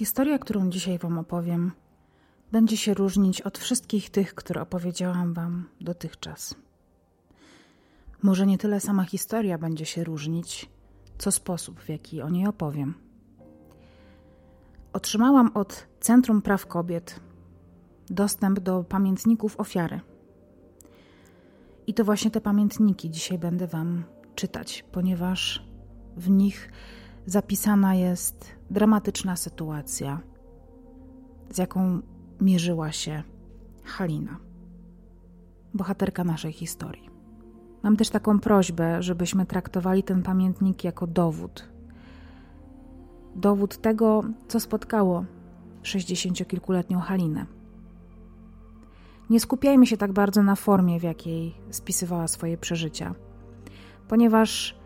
Historia, którą dzisiaj Wam opowiem, będzie się różnić od wszystkich tych, które opowiedziałam Wam dotychczas. Może nie tyle sama historia będzie się różnić, co sposób, w jaki o niej opowiem. Otrzymałam od Centrum Praw Kobiet dostęp do pamiętników ofiary. I to właśnie te pamiętniki dzisiaj będę Wam czytać, ponieważ w nich zapisana jest dramatyczna sytuacja, z jaką mierzyła się Halina, bohaterka naszej historii. Mam też taką prośbę, żebyśmy traktowali ten pamiętnik jako dowód. Dowód tego, co spotkało sześćdziesięciokilkuletnią Halinę. Nie skupiajmy się tak bardzo na formie, w jakiej spisywała swoje przeżycia, ponieważ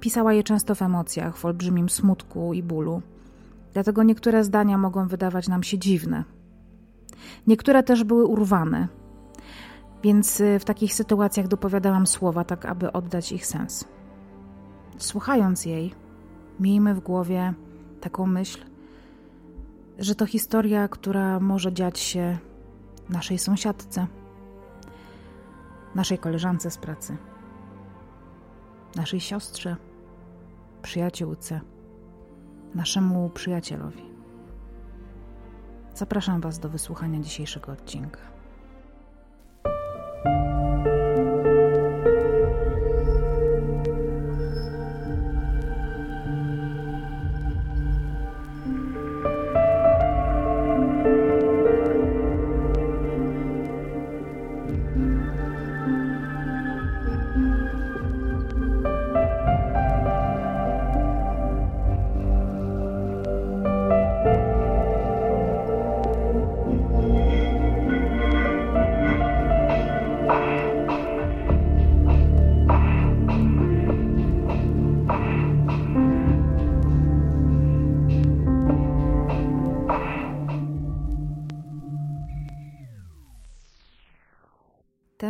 pisała je często w emocjach, w olbrzymim smutku i bólu. Dlatego niektóre zdania mogą wydawać nam się dziwne. Niektóre też były urwane, więc y, w takich sytuacjach dopowiadałam słowa, tak aby oddać ich sens. Słuchając jej, miejmy w głowie taką myśl, że to historia, która może dziać się naszej sąsiadce, naszej koleżance z pracy, naszej siostrze, przyjaciółce, naszemu przyjacielowi. Zapraszam Was do wysłuchania dzisiejszego odcinka.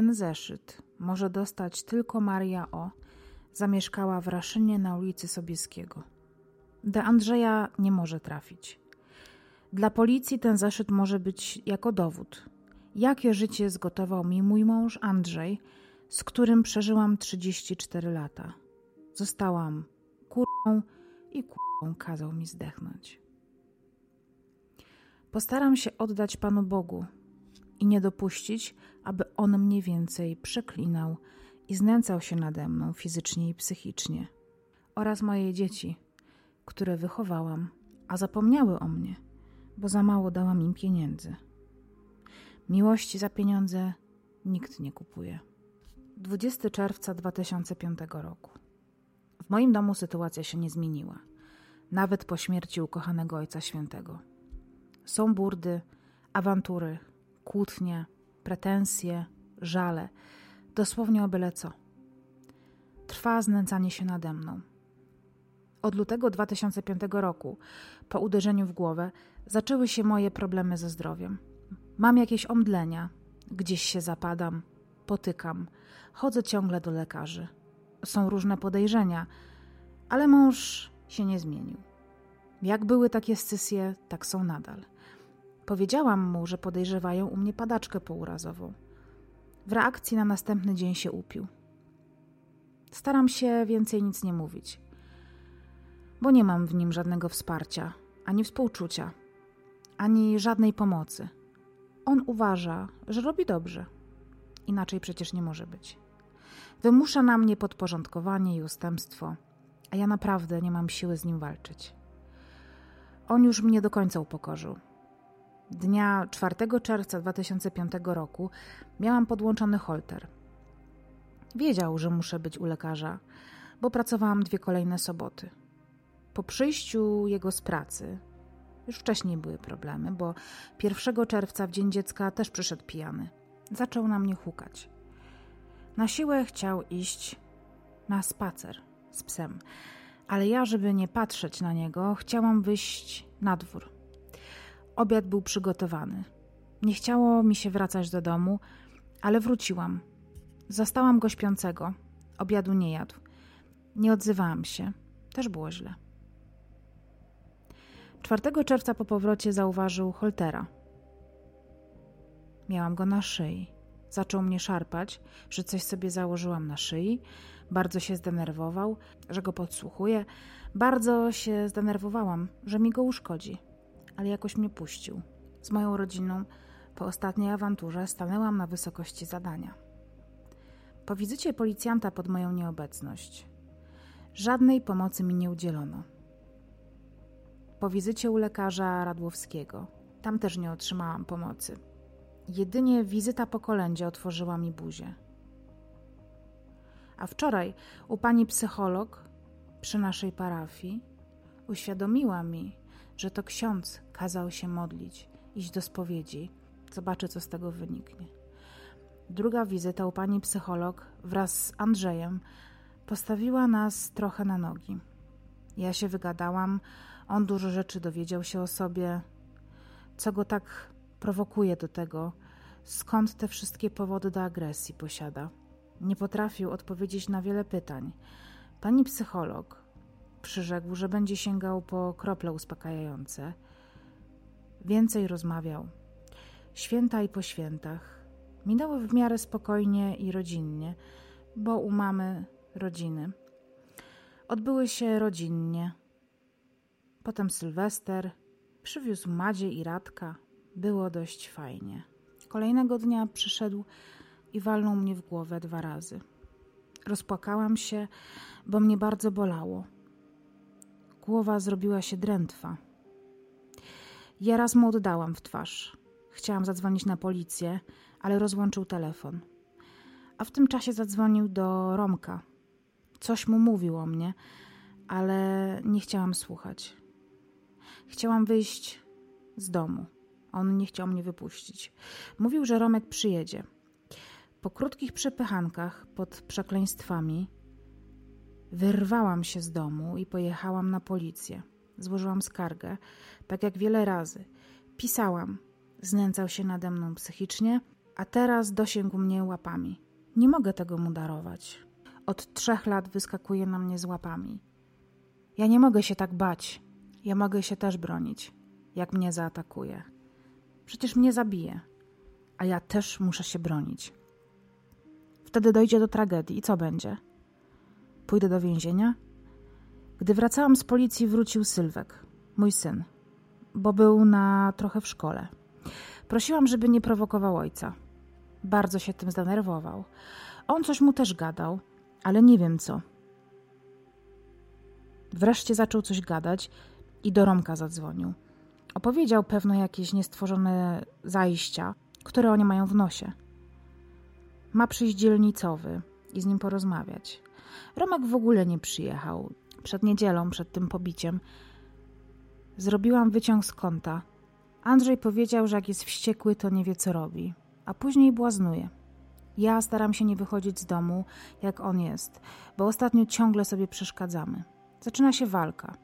Ten zeszyt może dostać tylko Maria O. Zamieszkała w Raszynie na ulicy Sobieskiego. Do Andrzeja nie może trafić. Dla policji ten zeszyt może być jako dowód. Jakie życie zgotował mi mój mąż Andrzej, z którym przeżyłam 34 lata. Zostałam kurą i kurą kazał mi zdechnąć. Postaram się oddać Panu Bogu i nie dopuścić, aby on mnie więcej przeklinał i znęcał się nade mną fizycznie i psychicznie, oraz moje dzieci, które wychowałam, a zapomniały o mnie, bo za mało dałam im pieniędzy. Miłości za pieniądze nikt nie kupuje. 20 czerwca 2005 roku. W moim domu sytuacja się nie zmieniła, nawet po śmierci ukochanego Ojca Świętego. Są burdy, awantury, kłótnie, pretensje, żale, dosłownie o byle co. Trwa znęcanie się nade mną. Od lutego 2005 roku, po uderzeniu w głowę, zaczęły się moje problemy ze zdrowiem. Mam jakieś omdlenia, gdzieś się zapadam, potykam, chodzę ciągle do lekarzy. Są różne podejrzenia, ale mąż się nie zmienił. Jak były takie scysje, tak są nadal. Powiedziałam mu, że podejrzewają u mnie padaczkę pourazową. W reakcji na następny dzień się upił. Staram się więcej nic nie mówić, bo nie mam w nim żadnego wsparcia, ani współczucia, ani żadnej pomocy. On uważa, że robi dobrze. Inaczej przecież nie może być. Wymusza na mnie podporządkowanie i ustępstwo, a ja naprawdę nie mam siły z nim walczyć. On już mnie do końca upokorzył. Dnia 4 czerwca 2005 roku miałam podłączony holter. Wiedział, że muszę być u lekarza, bo pracowałam dwie kolejne soboty. Po przyjściu jego z pracy, już wcześniej były problemy, bo 1 czerwca w Dzień Dziecka też przyszedł pijany. Zaczął na mnie hukać. Na siłę chciał iść na spacer z psem, ale ja, żeby nie patrzeć na niego, chciałam wyjść na dwór. Obiad był przygotowany. Nie chciało mi się wracać do domu, ale wróciłam. Zastałam go śpiącego. Obiadu nie jadł. Nie odzywałam się. Też było źle. 4 czerwca po powrocie zauważył Holtera. Miałam go na szyi. Zaczął mnie szarpać, że coś sobie założyłam na szyi. Bardzo się zdenerwował, że go podsłuchuję. Bardzo się zdenerwowałam, że mi go uszkodzi, ale jakoś mnie puścił. Z moją rodziną po ostatniej awanturze stanęłam na wysokości zadania. Po wizycie policjanta pod moją nieobecność żadnej pomocy mi nie udzielono. Po wizycie u lekarza Radłowskiego tam też nie otrzymałam pomocy. Jedynie wizyta po kolędzie otworzyła mi buzię. A wczoraj u pani psycholog przy naszej parafii uświadomiła mi, że to ksiądz kazał się modlić, iść do spowiedzi. Zobaczę, co z tego wyniknie. Druga wizyta u pani psycholog wraz z Andrzejem postawiła nas trochę na nogi. Ja się wygadałam, on dużo rzeczy dowiedział się o sobie, co go tak prowokuje do tego, skąd te wszystkie powody do agresji posiada. Nie potrafił odpowiedzieć na wiele pytań. Pani psycholog przyrzekł, że będzie sięgał po krople uspokajające. Więcej rozmawiał. Święta i po świętach minęły w miarę spokojnie i rodzinnie, bo u mamy rodziny. Odbyły się rodzinnie. Potem Sylwester przywiózł Madzie i Radka. Było dość fajnie. Kolejnego dnia przyszedł i walnął mnie w głowę dwa razy. Rozpłakałam się, bo mnie bardzo bolało. Głowa zrobiła się drętwa. Ja raz mu oddałam w twarz. Chciałam zadzwonić na policję, ale rozłączył telefon. A w tym czasie zadzwonił do Romka. Coś mu mówił o mnie, ale nie chciałam słuchać. Chciałam wyjść z domu. On nie chciał mnie wypuścić. Mówił, że Romek przyjedzie. Po krótkich przepychankach pod przekleństwami wyrwałam się z domu i pojechałam na policję. Złożyłam skargę, tak jak wiele razy. Pisałam. Znęcał się nade mną psychicznie, a teraz dosięgł mnie łapami. Nie mogę tego mu darować. Od trzech lat wyskakuje na mnie z łapami. Ja nie mogę się tak bać. Ja mogę się też bronić, jak mnie zaatakuje. Przecież mnie zabije, a ja też muszę się bronić. Wtedy dojdzie do tragedii i co będzie? Pójdę do więzienia? Gdy wracałam z policji, wrócił Sylwek, mój syn, bo był na trochę w szkole. Prosiłam, żeby nie prowokował ojca. Bardzo się tym zdenerwował. On coś mu też gadał, ale nie wiem co. Wreszcie zaczął coś gadać i do Romka zadzwonił. Opowiedział pewno jakieś niestworzone zajścia, które oni mają w nosie. Ma przyjść dzielnicowy i z nim porozmawiać. Romek w ogóle nie przyjechał. Przed niedzielą, przed tym pobiciem, zrobiłam wyciąg z konta. Andrzej powiedział, że jak jest wściekły, to nie wie co robi, a później błaznuje. Ja staram się nie wychodzić z domu, jak on jest, bo ostatnio ciągle sobie przeszkadzamy. Zaczyna się walka.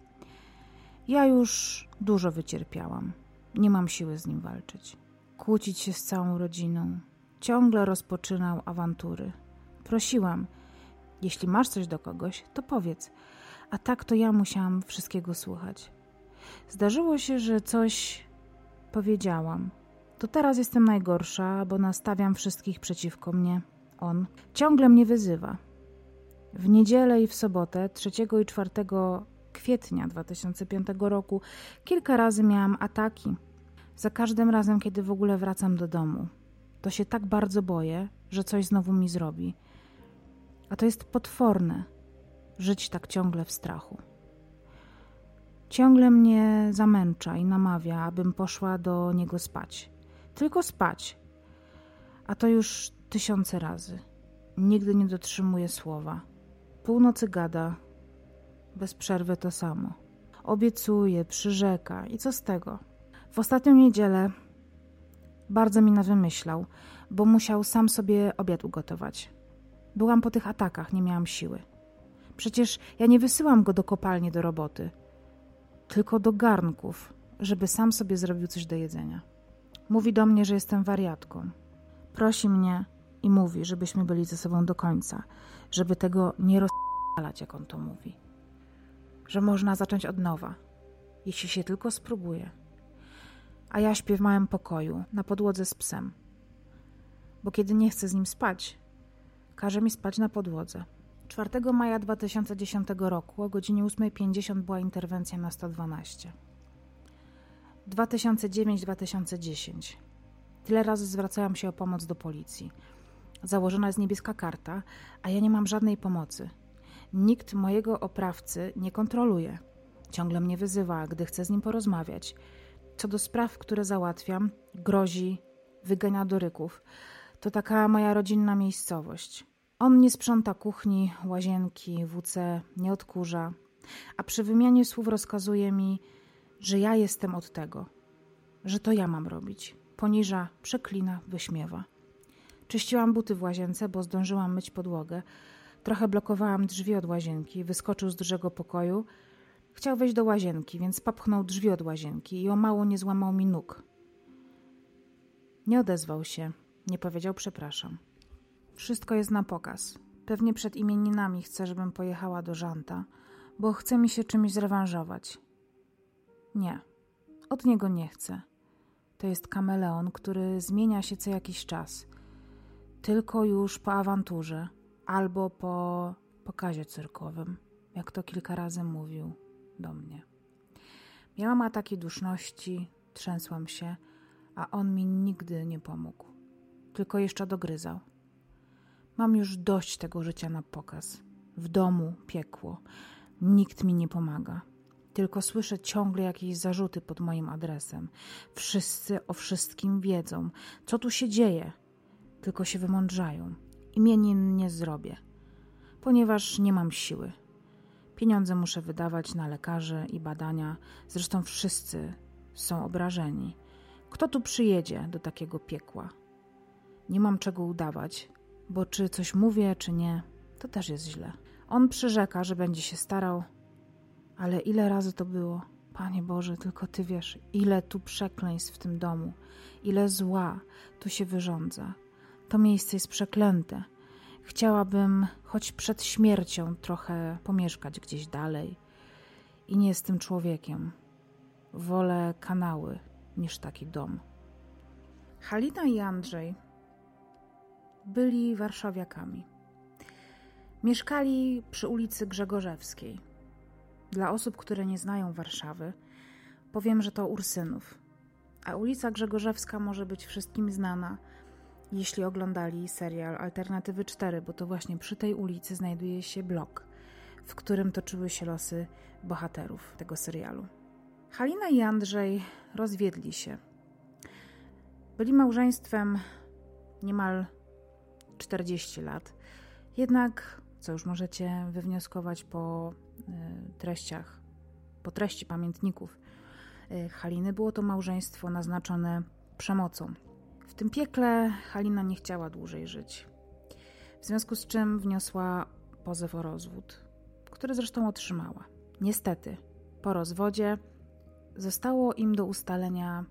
Ja już dużo wycierpiałam. Nie mam siły z nim walczyć. Kłócić się z całą rodziną. Ciągle rozpoczynał awantury. Prosiłam, jeśli masz coś do kogoś, to powiedz. A tak to ja musiałam wszystkiego słuchać. Zdarzyło się, że coś powiedziałam. To teraz jestem najgorsza, bo nastawiam wszystkich przeciwko mnie. On ciągle mnie wyzywa. W niedzielę i w sobotę, 3 i 4 kwietnia 2005 roku, kilka razy miałam ataki. Za każdym razem, kiedy w ogóle wracam do domu, to się tak bardzo boję, że coś znowu mi zrobi. A to jest potworne żyć tak ciągle w strachu. Ciągle mnie zamęcza i namawia, abym poszła do niego spać. Tylko spać. A to już tysiące razy. Nigdy nie dotrzymuje słowa. Północy gada, bez przerwy to samo. Obiecuje, przyrzeka i co z tego? W ostatnią niedzielę bardzo mi nawymyślał, bo musiał sam sobie obiad ugotować. Byłam po tych atakach, nie miałam siły. Przecież ja nie wysyłam go do kopalni do roboty, tylko do garnków, żeby sam sobie zrobił coś do jedzenia. Mówi do mnie, że jestem wariatką. Prosi mnie i mówi, żebyśmy byli ze sobą do końca, żeby tego nie rozpalać, jak on to mówi. Że można zacząć od nowa. jeśli się tylko spróbuje. A ja śpię w małym pokoju, na podłodze z psem. Bo kiedy nie chcę z nim spać, każe mi spać na podłodze. 4 maja 2010 roku o godzinie 8.50 była interwencja na 112. 2009-2010. Tyle razy zwracałam się o pomoc do policji. Założona jest niebieska karta, a ja nie mam żadnej pomocy. Nikt mojego oprawcy nie kontroluje. Ciągle mnie wyzywa, gdy chcę z nim porozmawiać. Co do spraw, które załatwiam, grozi, wygania do ryków. To taka moja rodzinna miejscowość. On nie sprząta kuchni, łazienki, WC, nie odkurza, a przy wymianie słów rozkazuje mi, że ja jestem od tego, że to ja mam robić. Poniża, przeklina, wyśmiewa. Czyściłam buty w łazience, bo zdążyłam myć podłogę. Trochę blokowałam drzwi od łazienki. Wyskoczył z dużego pokoju. Chciał wejść do łazienki, więc popchnął drzwi od łazienki i o mało nie złamał mi nóg. Nie odezwał się, nie powiedział przepraszam. Wszystko jest na pokaz. Pewnie przed imieninami chce, żebym pojechała do Żanta, bo chce mi się czymś zrewanżować. Nie, od niego nie chcę. To jest kameleon, który zmienia się co jakiś czas. Tylko już po awanturze albo po pokazie cyrkowym, jak to kilka razy mówił do mnie. Miałam ataki duszności, trzęsłam się, a on mi nigdy nie pomógł. Tylko jeszcze dogryzał. Mam już dość tego życia na pokaz. W domu piekło. Nikt mi nie pomaga. Tylko słyszę ciągle jakieś zarzuty pod moim adresem. Wszyscy o wszystkim wiedzą. Co tu się dzieje? Tylko się wymądrzają. Imienin nie zrobię, ponieważ nie mam siły. Pieniądze muszę wydawać na lekarzy i badania. Zresztą wszyscy są obrażeni. Kto tu przyjedzie do takiego piekła? Nie mam czego udawać, bo czy coś mówię, czy nie, to też jest źle. On przyrzeka, że będzie się starał, ale ile razy to było? Panie Boże, tylko Ty wiesz, ile tu przekleństw w tym domu, ile zła tu się wyrządza. To miejsce jest przeklęte. Chciałabym choć przed śmiercią trochę pomieszkać gdzieś dalej i nie jestem człowiekiem. Wolę kanały niż taki dom. Halina i Andrzej byli warszawiakami. Mieszkali przy ulicy Grzegorzewskiej. Dla osób, które nie znają Warszawy, powiem, że to Ursynów. A ulica Grzegorzewska może być wszystkim znana, jeśli oglądali serial Alternatywy 4, bo to właśnie przy tej ulicy znajduje się blok, w którym toczyły się losy bohaterów tego serialu. Halina i Andrzej rozwiedli się. Byli małżeństwem niemal 40 lat. Jednak, co już możecie wywnioskować po y, treściach, po treści pamiętników y, Haliny, było to małżeństwo naznaczone przemocą. W tym piekle Halina nie chciała dłużej żyć. W związku z czym wniosła pozew o rozwód, który zresztą otrzymała. Niestety, po rozwodzie zostało im do ustalenia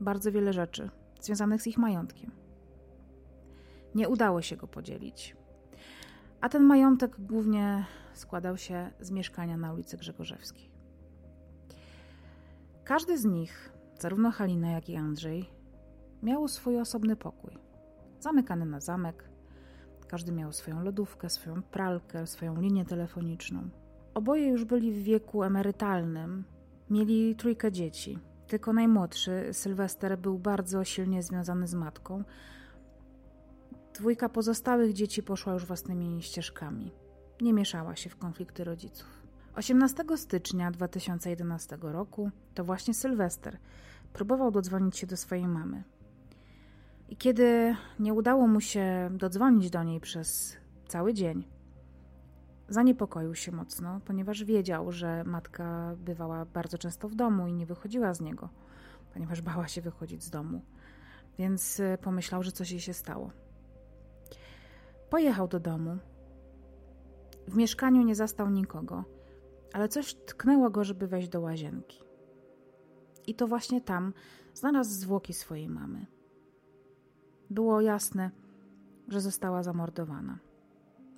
bardzo wiele rzeczy związanych z ich majątkiem. Nie udało się go podzielić. A ten majątek głównie składał się z mieszkania na ulicy Grzegorzewskiej. Każdy z nich, zarówno Halina, jak i Andrzej, miał swój osobny pokój. Zamykany na zamek. Każdy miał swoją lodówkę, swoją pralkę, swoją linię telefoniczną. Oboje już byli w wieku emerytalnym. Mieli trójkę dzieci. Tylko najmłodszy, Sylwester, był bardzo silnie związany z matką, Dwójka pozostałych dzieci poszła już własnymi ścieżkami. Nie mieszała się w konflikty rodziców. 18 stycznia 2011 roku to właśnie Sylwester próbował dodzwonić się do swojej mamy. I kiedy nie udało mu się dodzwonić do niej przez cały dzień, zaniepokoił się mocno, ponieważ wiedział, że matka bywała bardzo często w domu i nie wychodziła z niego, ponieważ bała się wychodzić z domu. Więc pomyślał, że coś jej się stało. Pojechał do domu. W mieszkaniu nie zastał nikogo, ale coś tknęło go, żeby wejść do łazienki. I to właśnie tam znalazł zwłoki swojej mamy. Było jasne, że została zamordowana.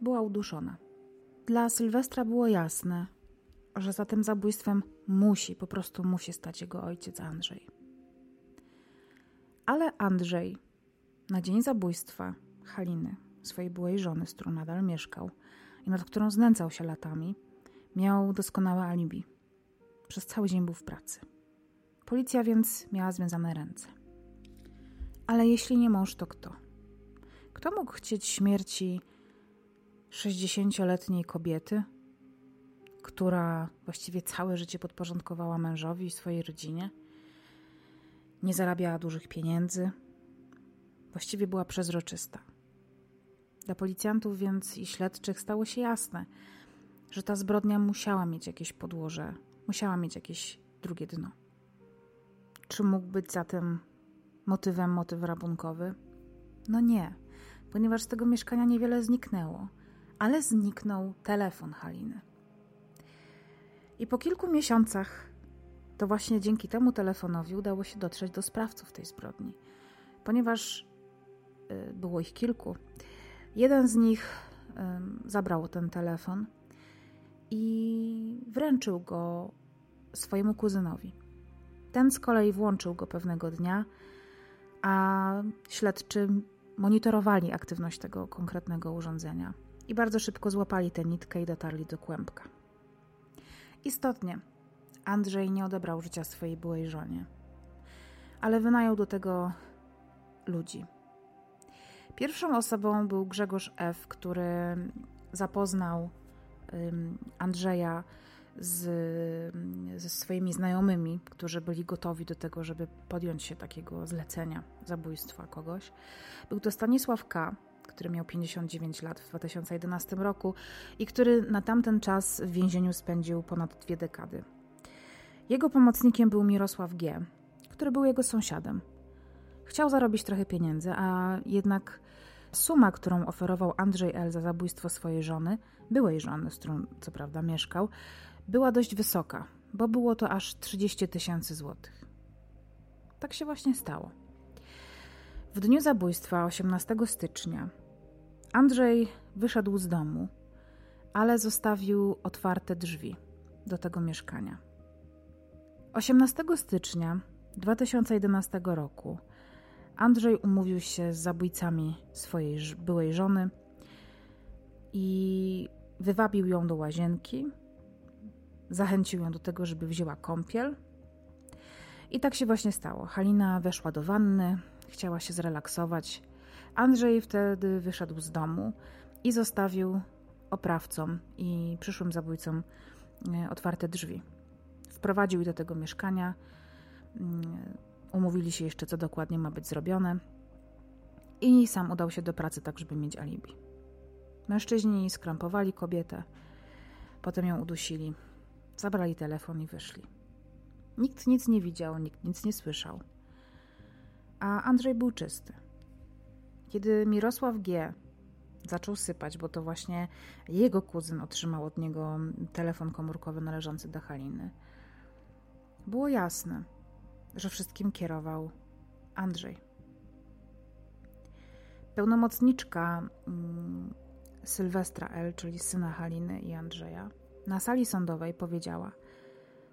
Była uduszona. Dla Sylwestra było jasne, że za tym zabójstwem musi, po prostu musi stać jego ojciec Andrzej. Ale Andrzej na dzień zabójstwa Haliny, swojej byłej żony, z którą nadal mieszkał i nad którą znęcał się latami, miał doskonałe alibi. Przez cały dzień był w pracy. Policja więc miała związane ręce. Ale jeśli nie mąż, to kto? Kto mógł chcieć śmierci 60-letniej kobiety, która właściwie całe życie podporządkowała mężowi i swojej rodzinie? Nie zarabiała dużych pieniędzy, właściwie była przezroczysta. Dla policjantów więc i śledczych stało się jasne, że ta zbrodnia musiała mieć jakieś podłoże, musiała mieć jakieś drugie dno. Czy mógł być zatem motywem motyw rabunkowy? No nie, ponieważ z tego mieszkania niewiele zniknęło, ale zniknął telefon Haliny. I po kilku miesiącach to właśnie dzięki temu telefonowi udało się dotrzeć do sprawców tej zbrodni, ponieważ y, było ich kilku. Jeden z nich zabrał ten telefon i wręczył go swojemu kuzynowi. Ten z kolei włączył go pewnego dnia, a śledczy monitorowali aktywność tego konkretnego urządzenia i bardzo szybko złapali tę nitkę i dotarli do kłębka. Istotnie, Andrzej nie odebrał życia swojej byłej żonie, ale wynajął do tego ludzi. Pierwszą osobą był Grzegorz F., który zapoznał Andrzeja z, ze swoimi znajomymi, którzy byli gotowi do tego, żeby podjąć się takiego zlecenia zabójstwa kogoś. Był to Stanisław K., który miał 59 lat w 2011 roku i który na tamten czas w więzieniu spędził ponad dwie dekady. Jego pomocnikiem był Mirosław G., który był jego sąsiadem. Chciał zarobić trochę pieniędzy, a jednak suma, którą oferował Andrzej L. za zabójstwo swojej żony, byłej żony, z którą co prawda mieszkał, była dość wysoka, bo było to aż 30 tysięcy złotych. Tak się właśnie stało. W dniu zabójstwa, 18 stycznia, Andrzej wyszedł z domu, ale zostawił otwarte drzwi do tego mieszkania. 18 stycznia 2011 roku Andrzej umówił się z zabójcami swojej byłej żony i wywabił ją do łazienki, zachęcił ją do tego, żeby wzięła kąpiel. I tak się właśnie stało. Halina weszła do wanny, chciała się zrelaksować. Andrzej wtedy wyszedł z domu i zostawił oprawcom i przyszłym zabójcom e, otwarte drzwi. Wprowadził do tego mieszkania. Umówili się jeszcze, co dokładnie ma być zrobione. I sam udał się do pracy, tak żeby mieć alibi. Mężczyźni skrampowali kobietę, potem ją udusili, zabrali telefon i wyszli. Nikt nic nie widział, nikt nic nie słyszał. A Andrzej był czysty. Kiedy Mirosław G. zaczął sypać, bo to właśnie jego kuzyn otrzymał od niego telefon komórkowy należący do Haliny, było jasne, że wszystkim kierował Andrzej. Pełnomocniczka mm, Sylwestra L., czyli syna Haliny i Andrzeja, na sali sądowej powiedziała,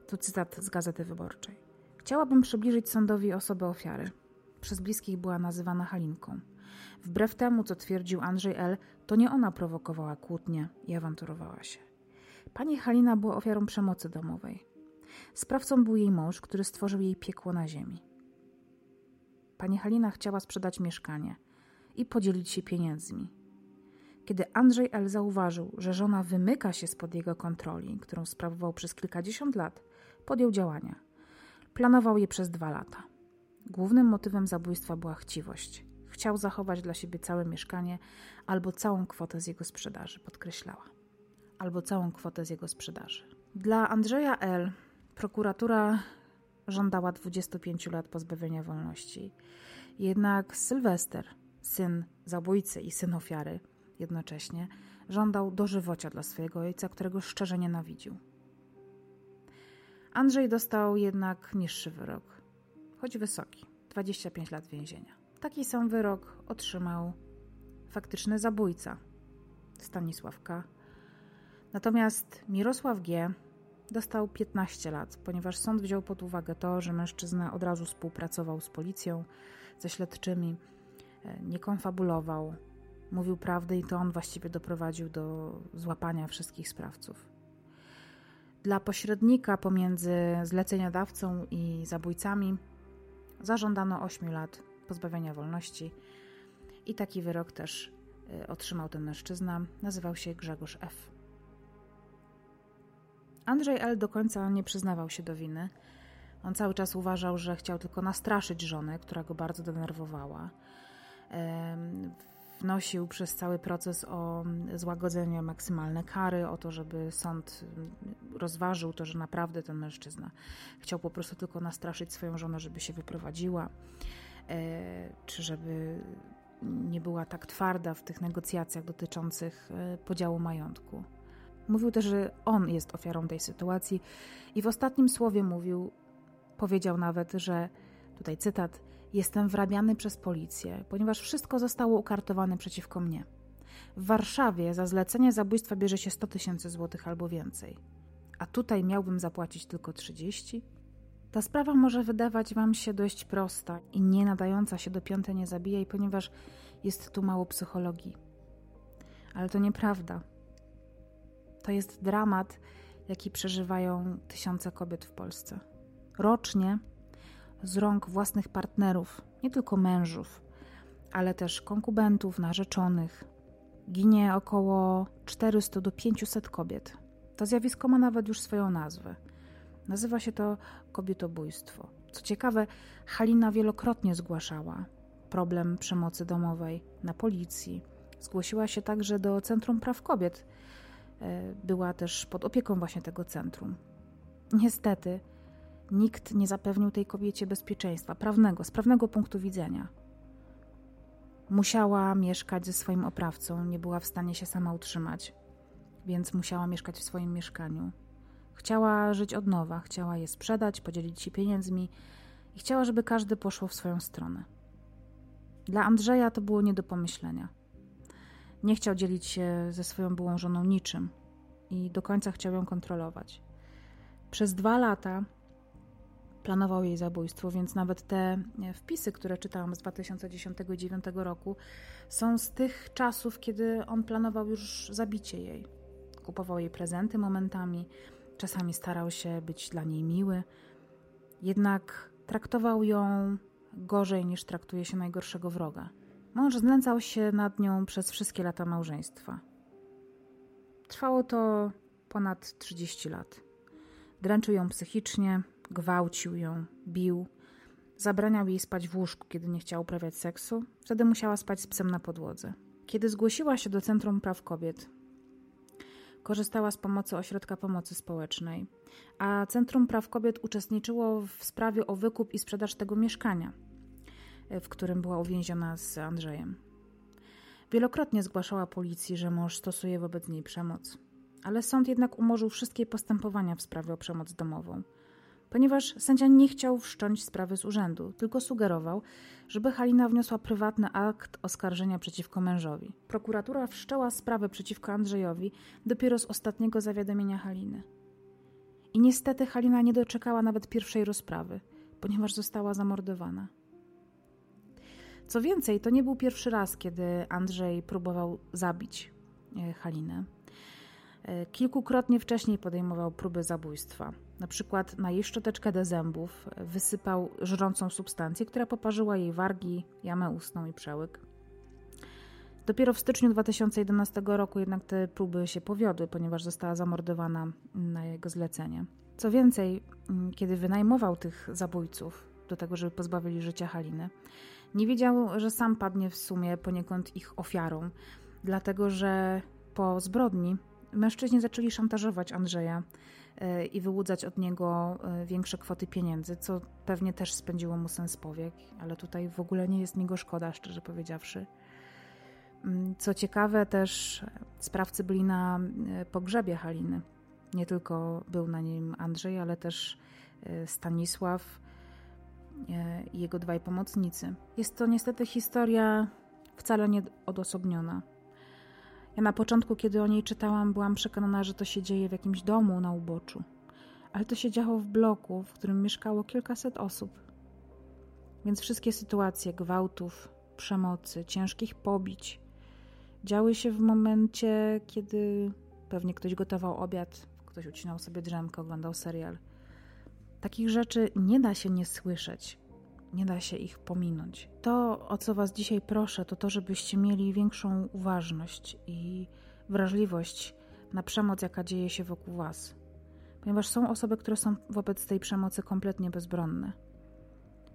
to cytat z Gazety Wyborczej. Chciałabym przybliżyć sądowi osobę ofiary. Przez bliskich była nazywana Halinką. Wbrew temu, co twierdził Andrzej L., to nie ona prowokowała kłótnie i awanturowała się. Pani Halina była ofiarą przemocy domowej. Sprawcą był jej mąż, który stworzył jej piekło na ziemi. Pani Halina chciała sprzedać mieszkanie i podzielić się pieniędzmi. Kiedy Andrzej L. zauważył, że żona wymyka się spod jego kontroli, którą sprawował przez kilkadziesiąt lat, podjął działania. Planował je przez dwa lata. Głównym motywem zabójstwa była chciwość. Chciał zachować dla siebie całe mieszkanie albo całą kwotę z jego sprzedaży, podkreślała. Albo całą kwotę z jego sprzedaży. Dla Andrzeja L. prokuratura żądała 25 lat pozbawienia wolności. Jednak Sylwester, syn zabójcy i syn ofiary, jednocześnie żądał dożywocia dla swojego ojca, którego szczerze nienawidził. Andrzej dostał jednak niższy wyrok, choć wysoki 25 lat więzienia. Taki sam wyrok otrzymał faktyczny zabójca Stanisław K. Natomiast Mirosław G. dostał 15 lat, ponieważ sąd wziął pod uwagę to, że mężczyzna od razu współpracował z policją, ze śledczymi, e, nie konfabulował, mówił prawdę i to on właściwie doprowadził do złapania wszystkich sprawców. Dla pośrednika pomiędzy zleceniodawcą i zabójcami zażądano 8 lat pozbawienia wolności i taki wyrok też e, otrzymał ten mężczyzna. Nazywał się Grzegorz F. Andrzej L. do końca nie przyznawał się do winy. On cały czas uważał, że chciał tylko nastraszyć żonę, która go bardzo denerwowała. Wnosił przez cały proces o złagodzenie maksymalne kary, o to, żeby sąd rozważył to, że naprawdę ten mężczyzna chciał po prostu tylko nastraszyć swoją żonę, żeby się wyprowadziła, e, czy żeby nie była tak twarda w tych negocjacjach dotyczących e, podziału majątku. Mówił też, że on jest ofiarą tej sytuacji i w ostatnim słowie mówił, powiedział nawet, że, tutaj cytat, jestem wrabiany przez policję, ponieważ wszystko zostało ukartowane przeciwko mnie. W Warszawie za zlecenie zabójstwa bierze się 100 tysięcy złotych albo więcej, a tutaj miałbym zapłacić tylko 30? Ta sprawa może wydawać Wam się dość prosta i nie nadająca się do piąte nie zabijaj, ponieważ jest tu mało psychologii. Ale to nieprawda. To jest dramat, jaki przeżywają tysiące kobiet w Polsce. Rocznie z rąk własnych partnerów, nie tylko mężów, ale też konkubentów, narzeczonych, ginie około 400 do 500 kobiet. To zjawisko ma nawet już swoją nazwę. Nazywa się to kobietobójstwo. Co ciekawe, Halina wielokrotnie zgłaszała problem przemocy domowej na policji. Zgłosiła się także do Centrum Praw Kobiet, była też pod opieką właśnie tego centrum. Niestety, nikt nie zapewnił tej kobiecie bezpieczeństwa prawnego, z prawnego punktu widzenia. Musiała mieszkać ze swoim oprawcą, nie była w stanie się sama utrzymać, więc musiała mieszkać w swoim mieszkaniu. Chciała żyć od nowa, chciała je sprzedać, podzielić się pieniędzmi i chciała, żeby każdy poszło w swoją stronę. Dla Andrzeja to było nie do pomyślenia. Nie chciał dzielić się ze swoją byłą żoną niczym i do końca chciał ją kontrolować. Przez dwa lata planował jej zabójstwo, więc nawet te wpisy, które czytałam z 2010 i 2009 roku, są z tych czasów, kiedy on planował już zabicie jej. Kupował jej prezenty momentami, czasami starał się być dla niej miły, jednak traktował ją gorzej niż traktuje się najgorszego wroga. Mąż znęcał się nad nią przez wszystkie lata małżeństwa. Trwało to ponad 30 lat. Dręczył ją psychicznie, gwałcił ją, bił, zabraniał jej spać w łóżku, kiedy nie chciała uprawiać seksu, wtedy musiała spać z psem na podłodze. Kiedy zgłosiła się do Centrum Praw Kobiet, korzystała z pomocy Ośrodka Pomocy Społecznej, a Centrum Praw Kobiet uczestniczyło w sprawie o wykup i sprzedaż tego mieszkania – w którym była uwięziona z Andrzejem. Wielokrotnie zgłaszała policji, że mąż stosuje wobec niej przemoc, ale sąd jednak umorzył wszystkie postępowania w sprawie o przemoc domową, ponieważ sędzia nie chciał wszcząć sprawy z urzędu, tylko sugerował, żeby Halina wniosła prywatny akt oskarżenia przeciwko mężowi. Prokuratura wszczęła sprawę przeciwko Andrzejowi dopiero z ostatniego zawiadomienia Haliny. I niestety Halina nie doczekała nawet pierwszej rozprawy, ponieważ została zamordowana. Co więcej, to nie był pierwszy raz, kiedy Andrzej próbował zabić e, Halinę. E, kilkukrotnie wcześniej podejmował próby zabójstwa. Na przykład na jej szczoteczkę do zębów wysypał żrącą substancję, która poparzyła jej wargi, jamę ustną i przełyk. Dopiero w styczniu 2011 roku jednak te próby się powiodły, ponieważ została zamordowana na jego zlecenie. Co więcej, kiedy wynajmował tych zabójców do tego, żeby pozbawili życia Haliny, nie wiedział, że sam padnie w sumie poniekąd ich ofiarą, dlatego że po zbrodni mężczyźni zaczęli szantażować Andrzeja e, i wyłudzać od niego e, większe kwoty pieniędzy, co pewnie też spędziło mu sens powiek, ale tutaj w ogóle nie jest mi go szkoda, szczerze powiedziawszy. Mm, co ciekawe, też sprawcy byli na e, pogrzebie Haliny. Nie tylko był na nim Andrzej, ale też Stanisław, i jego dwaj pomocnicy. Jest to niestety historia wcale nie odosobniona. Ja na początku, kiedy o niej czytałam, byłam przekonana, że to się dzieje w jakimś domu na uboczu. Ale to się działo w bloku, w którym mieszkało kilkaset osób. Więc wszystkie sytuacje gwałtów, przemocy, ciężkich pobić działy się w momencie, kiedy pewnie ktoś gotował obiad, ktoś ucinał sobie drzemkę, oglądał serial. Takich rzeczy nie da się nie słyszeć, nie da się ich pominąć. To, o co Was dzisiaj proszę, to to, żebyście mieli większą uważność i wrażliwość na przemoc, jaka dzieje się wokół Was. Ponieważ są osoby, które są wobec tej przemocy kompletnie bezbronne.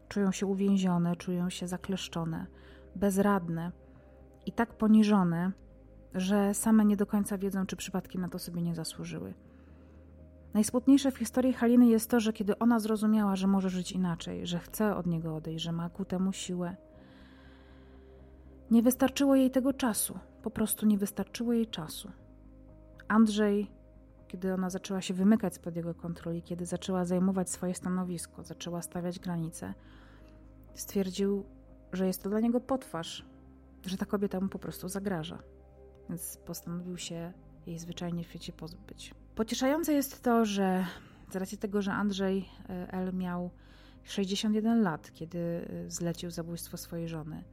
Czują się uwięzione, czują się zakleszczone, bezradne i tak poniżone, że same nie do końca wiedzą, czy przypadkiem na to sobie nie zasłużyły. Najsmutniejsze w historii Haliny jest to, że kiedy ona zrozumiała, że może żyć inaczej, że chce od niego odejść, że ma ku temu siłę, nie wystarczyło jej tego czasu. Po prostu nie wystarczyło jej czasu. Andrzej, kiedy ona zaczęła się wymykać spod jego kontroli, kiedy zaczęła zajmować swoje stanowisko, zaczęła stawiać granice, stwierdził, że jest to dla niego potwarz, że ta kobieta mu po prostu zagraża. Więc postanowił się jej zwyczajnie w świecie pozbyć. Pocieszające jest to, że z racji tego, że Andrzej e, L. miał 61 lat, kiedy e, zlecił zabójstwo swojej żony,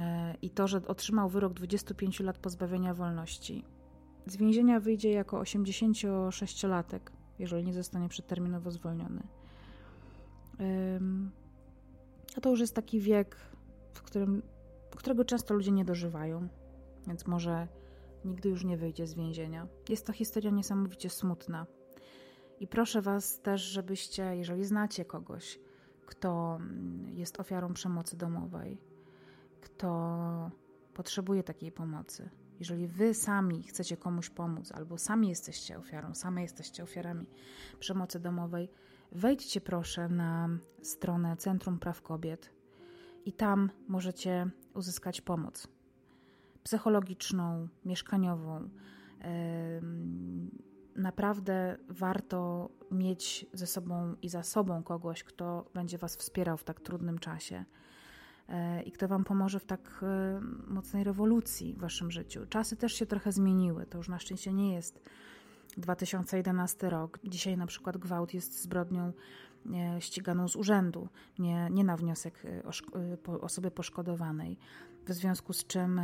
e, i to, że otrzymał wyrok 25 lat pozbawienia wolności, z więzienia wyjdzie jako 86-latek, jeżeli nie zostanie przedterminowo zwolniony. A to już jest taki wiek, w którym, którego często ludzie nie dożywają, więc może nigdy już nie wyjdzie z więzienia. Jest to historia niesamowicie smutna. I proszę Was też, żebyście, jeżeli znacie kogoś, kto mm, jest ofiarą przemocy domowej, kto potrzebuje takiej pomocy, jeżeli Wy sami chcecie komuś pomóc, albo sami jesteście ofiarą, same jesteście ofiarami przemocy domowej, wejdźcie proszę na stronę Centrum Praw Kobiet i tam możecie uzyskać pomoc psychologiczną, mieszkaniową. Naprawdę warto mieć ze sobą i za sobą kogoś, kto będzie Was wspierał w tak trudnym czasie e, i kto Wam pomoże w tak e, mocnej rewolucji w Waszym życiu. Czasy też się trochę zmieniły, to już na szczęście nie jest 2011 rok. Dzisiaj na przykład gwałt jest zbrodnią e, ściganą z urzędu, nie, nie na wniosek osoby poszkodowanej, w związku z czym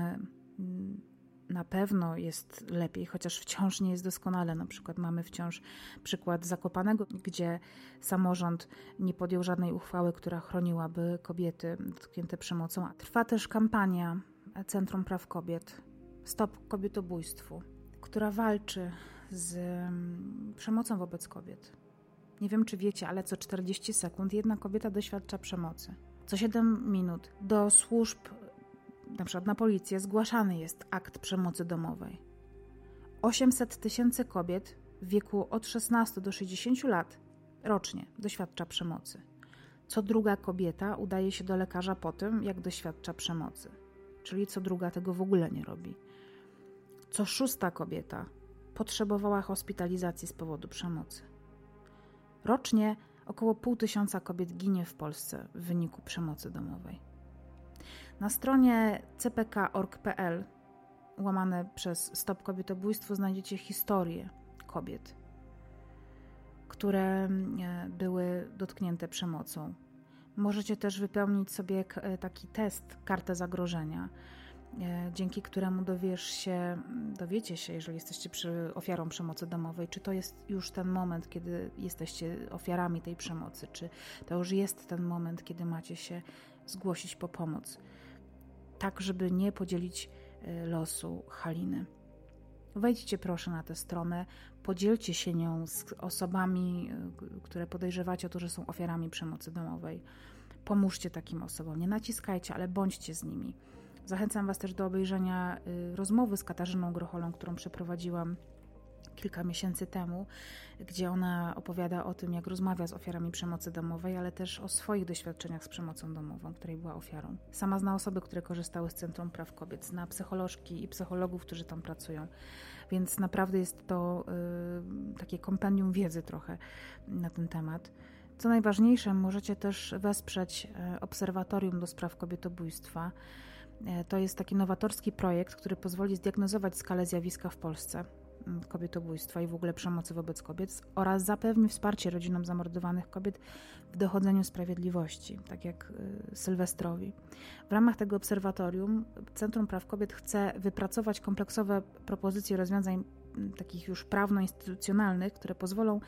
na pewno jest lepiej, chociaż wciąż nie jest doskonale. Na przykład mamy wciąż przykład Zakopanego, gdzie samorząd nie podjął żadnej uchwały, która chroniłaby kobiety dotknięte przemocą. Trwa też kampania Centrum Praw Kobiet Stop Kobietobójstwu, która walczy z mm, przemocą wobec kobiet. Nie wiem, czy wiecie, ale co 40 sekund jedna kobieta doświadcza przemocy. Co 7 minut do służb na przykład na policję, zgłaszany jest akt przemocy domowej. 800 tysięcy kobiet w wieku od 16 do 60 lat rocznie doświadcza przemocy. Co druga kobieta udaje się do lekarza po tym, jak doświadcza przemocy, czyli co druga tego w ogóle nie robi. Co szósta kobieta potrzebowała hospitalizacji z powodu przemocy. Rocznie około pół tysiąca kobiet ginie w Polsce w wyniku przemocy domowej. Na stronie cpk.org.pl łamane przez Stop Kobietobójstwo znajdziecie historię kobiet, które e, były dotknięte przemocą. Możecie też wypełnić sobie e, taki test, kartę zagrożenia, e, dzięki któremu dowiesz się, dowiecie się, jeżeli jesteście ofiarą przemocy domowej, czy to jest już ten moment, kiedy jesteście ofiarami tej przemocy, czy to już jest ten moment, kiedy macie się zgłosić po pomoc tak żeby nie podzielić e, losu Haliny. Wejdźcie proszę na tę stronę, podzielcie się nią z osobami, e, które podejrzewacie o to, że są ofiarami przemocy domowej. Pomóżcie takim osobom, nie naciskajcie, ale bądźcie z nimi. Zachęcam Was też do obejrzenia e, rozmowy z Katarzyną Grocholą, którą przeprowadziłam kilka miesięcy temu, gdzie ona opowiada o tym, jak rozmawia z ofiarami przemocy domowej, ale też o swoich doświadczeniach z przemocą domową, której była ofiarą. Sama zna osoby, które korzystały z Centrum Praw Kobiet, zna psycholożki i psychologów, którzy tam pracują, więc naprawdę jest to y, takie kompendium wiedzy trochę na ten temat. Co najważniejsze, możecie też wesprzeć y, Obserwatorium do Spraw Kobietobójstwa. Y, to jest taki nowatorski projekt, który pozwoli zdiagnozować skalę zjawiska w Polsce kobietobójstwa i w ogóle przemocy wobec kobiet oraz zapewni wsparcie rodzinom zamordowanych kobiet w dochodzeniu sprawiedliwości, tak jak y, Sylwestrowi. W ramach tego obserwatorium Centrum Praw Kobiet chce wypracować kompleksowe propozycje rozwiązań takich już prawno-instytucjonalnych, które pozwolą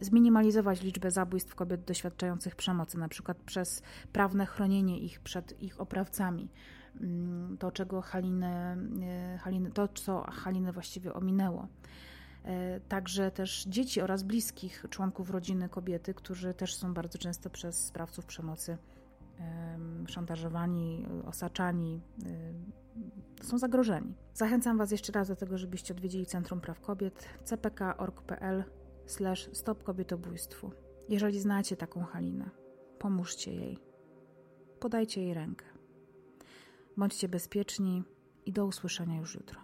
zminimalizować liczbę zabójstw kobiet doświadczających przemocy, na przykład przez prawne chronienie ich przed ich oprawcami. Mm, to, czego Halinę, e, Halinę, to, co Halinę właściwie ominęło. E, także też dzieci oraz bliskich członków rodziny kobiety, którzy też są bardzo często przez sprawców przemocy szantażowani, osaczani, e, są zagrożeni. Zachęcam Was jeszcze raz do tego, żebyście odwiedzili Centrum Praw Kobiet cpk.org.pl stop kobietobójstwu. Jeżeli znacie taką Halinę, pomóżcie jej. Podajcie jej rękę. Bądźcie bezpieczni i do usłyszenia już jutro.